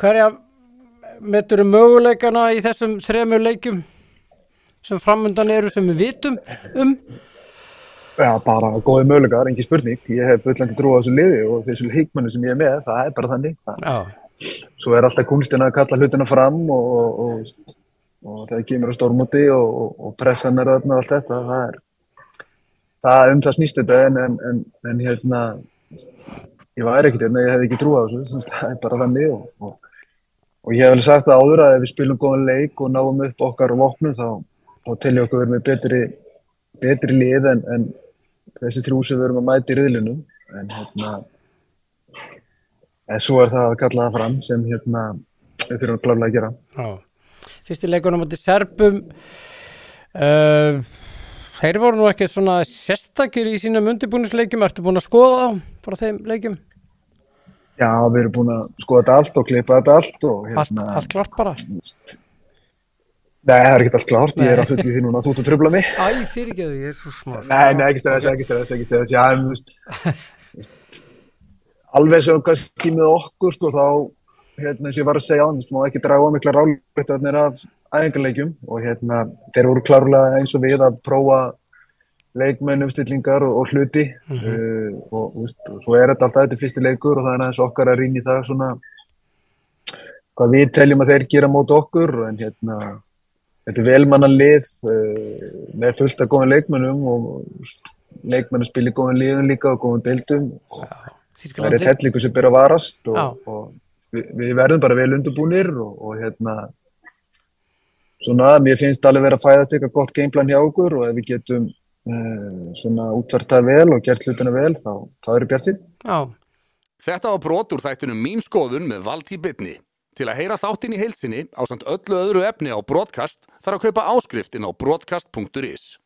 hverja metur möguleikana í þessum þremur leikjum sem framundan eru sem við vitum um Já, bara góði mögulegar, engin spurning. Ég hef byllandi trú á þessu liði og þessu leikmennu sem ég er með, það er bara þannig. Það, Já, svo er alltaf kunstin að kalla hlutina fram og, og, og, og þegar kemur á stórmóti og, og pressan er þarna og allt þetta, það er það um það snýst þetta en, en, en, en hérna ég væri ekkert hérna, ég hef ekki trú á þessu það er bara þannig og ég hef vel sagt það áður að ef við spilum góðan leik og náum upp okkar og vopnum þá, þá telja okkur verið með betri betri lið en, en þessi þrjú sem við erum að mæta í riðlunum en hérna en svo er það að kalla það fram sem hérna við þurfum klálega að gera. Já. Fyrsti leikunum átti Serbum uh, Þeir voru nú ekkert svona sérstakir í sínum undirbúningsleikjum Ertu búin að skoða þá frá þeim leikjum? Já, við erum búin að skoða þetta allt og klippa þetta allt og Allt, hérna allt klart bara Nei, það er ekkert allt klárt, ég er Nei. að fulli því núna að þú ert að tröfla mig Æ, fyrirgeðu, ég er svo smá Nei, nei, ekki stress, ekki stress, ekki stress Já, en þú veist alveg sem kannski með okkur sko, þá, hérna, eins og ég var að segja á hann, má ekki draga mikla ráleitarnir af æfingarleikjum og hérna þeir voru klárlega eins og við að prófa leikmenn umstillingar og, og hluti. Uh, og, veist, og svo er þetta alltaf þetta fyrsti leikur og það er aðeins okkar að rýna í það svona hvað við teljum að þeir gera mót okkur en hérna þetta er velmanna lið uh, með fullt af góðan leikmennum og leikmenn að spila í góðan liðum líka og góðan deildum. Og það er eitt hellingu sem byrja að varast og, og við, við verðum bara vel undirbúnir og, og hérna svona, mér finnst alveg verið að fæðast eitthvað gott gameplan hjá okkur og ef við getum svona útvartað vel og gert hlutina vel þá, þá eru bjart sín Já, Þetta var brot úr þættunum Mín skoðun með Valtí Bitni. Til að heyra þáttinn í heilsinni á samt öllu öðru efni á broadcast þarf að kaupa áskrift inn á broadcast.is.